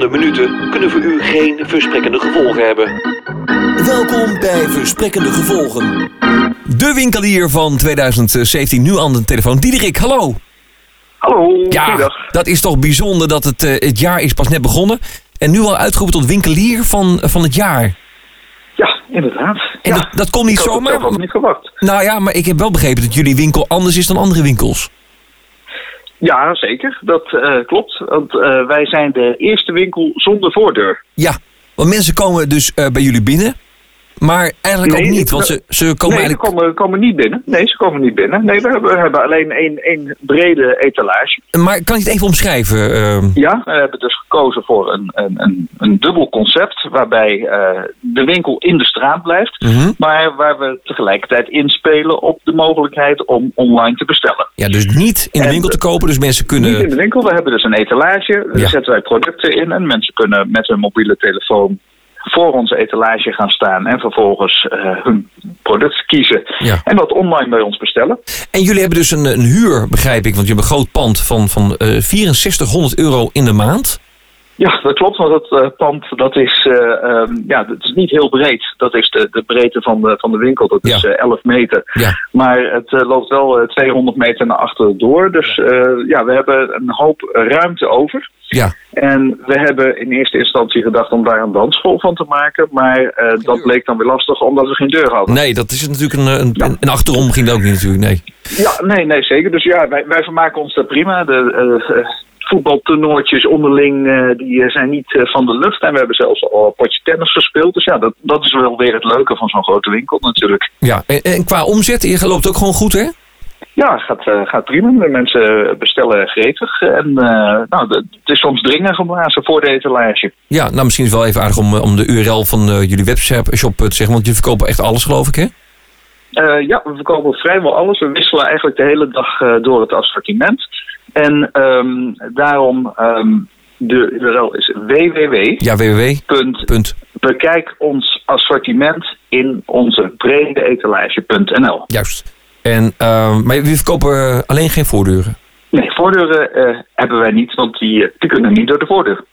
volgende minuten kunnen voor u geen versprekkende gevolgen hebben. Welkom bij Versprekkende Gevolgen. De winkelier van 2017 nu aan de telefoon. Diederik, hallo. Hallo, Ja, dat is toch bijzonder dat het, eh, het jaar is pas net begonnen. En nu al uitgeroepen tot winkelier van, van het jaar. Ja, inderdaad. En ja. dat, dat kon niet ik had het zelf zomaar. ook niet verwacht. Nou ja, maar ik heb wel begrepen dat jullie winkel anders is dan andere winkels. Ja, zeker. Dat eh, klopt. Want eh, wij zijn de eerste winkel zonder voordeur. Ja, want mensen komen dus eh, bij jullie binnen. Maar eigenlijk Nee, ook niet, want ze, ze komen nee, ze eigenlijk... komen, komen niet binnen. Nee, ze komen niet binnen. Nee, we hebben, we hebben alleen één, één brede etalage. Maar kan je het even omschrijven? ehm? Ja, we hebben dus gekozen voor een, een, een, een dubbel concept. Waarbij eh, de winkel in de straat blijft. Mhm. Maar waar we tegelijkertijd inspelen op de mogelijkheid om online te bestellen. Ja, dus niet in de En, winkel te kopen, dus mensen Niet in kunnen... de winkel. We hebben dus een etalage. Daar Ja. zetten wij producten in. En mensen kunnen met hun mobiele telefoon voor onze etalage gaan staan. En vervolgens eh, hun product kiezen. Ja. En dat online bij ons bestellen. En jullie hebben dus een, een huur, begrijp ik, want je hebt een groot pand van, van eh 6400 euro in de maand. Ja, dat klopt. Want het eh, pand dat is, eh, ehm, ja, dat is niet heel breed. Dat is de, de breedte van de, van de winkel. Dat is Ja. eh, 11 meter. Ja. Maar het eh, loopt wel eh, 200 meter naar achteren door. Dus eh, ja, we hebben een hoop ruimte over. Ja, En we hebben in eerste instantie gedacht om daar een dansschool van te maken. Maar eh, dat bleek dan weer lastig omdat we geen deur hadden. nee, dat is natuurlijk een, een, Ja. een, en achterom ging dat ook niet natuurlijk, nee. Ja, nee, nee, zeker. Dus ja, wij, wij vermaken ons daar prima. De voetbaltoernooitjes onderling eh, die eh, zijn niet eh, van de lucht. En we hebben zelfs al een potje tennis gespeeld. Dus ja, dat, dat is wel weer het leuke van zo'n grote winkel natuurlijk. Ja, en, en qua omzet, je loopt ook gewoon goed, hè? Ja, gaat, gaat prima. De mensen bestellen gretig. En nou, het is soms dringen geblazen voor de etalage. Ja, nou misschien is het wel even aardig om, om de URL van jullie webshop shop te zeggen, want jullie verkopen echt alles, geloof ik, hè? Ja, we verkopen vrijwel alles. We wisselen eigenlijk de hele dag door het assortiment. En ehm, daarom, ehm, de URL is www. Ja, www. Punt. Bekijk ons assortiment in onze brede etalage.nl. Juist. En, eh, maar jullie verkopen alleen geen voordeuren. Nee, voordeuren eh, hebben wij niet, want die, die kunnen niet door de voordeur.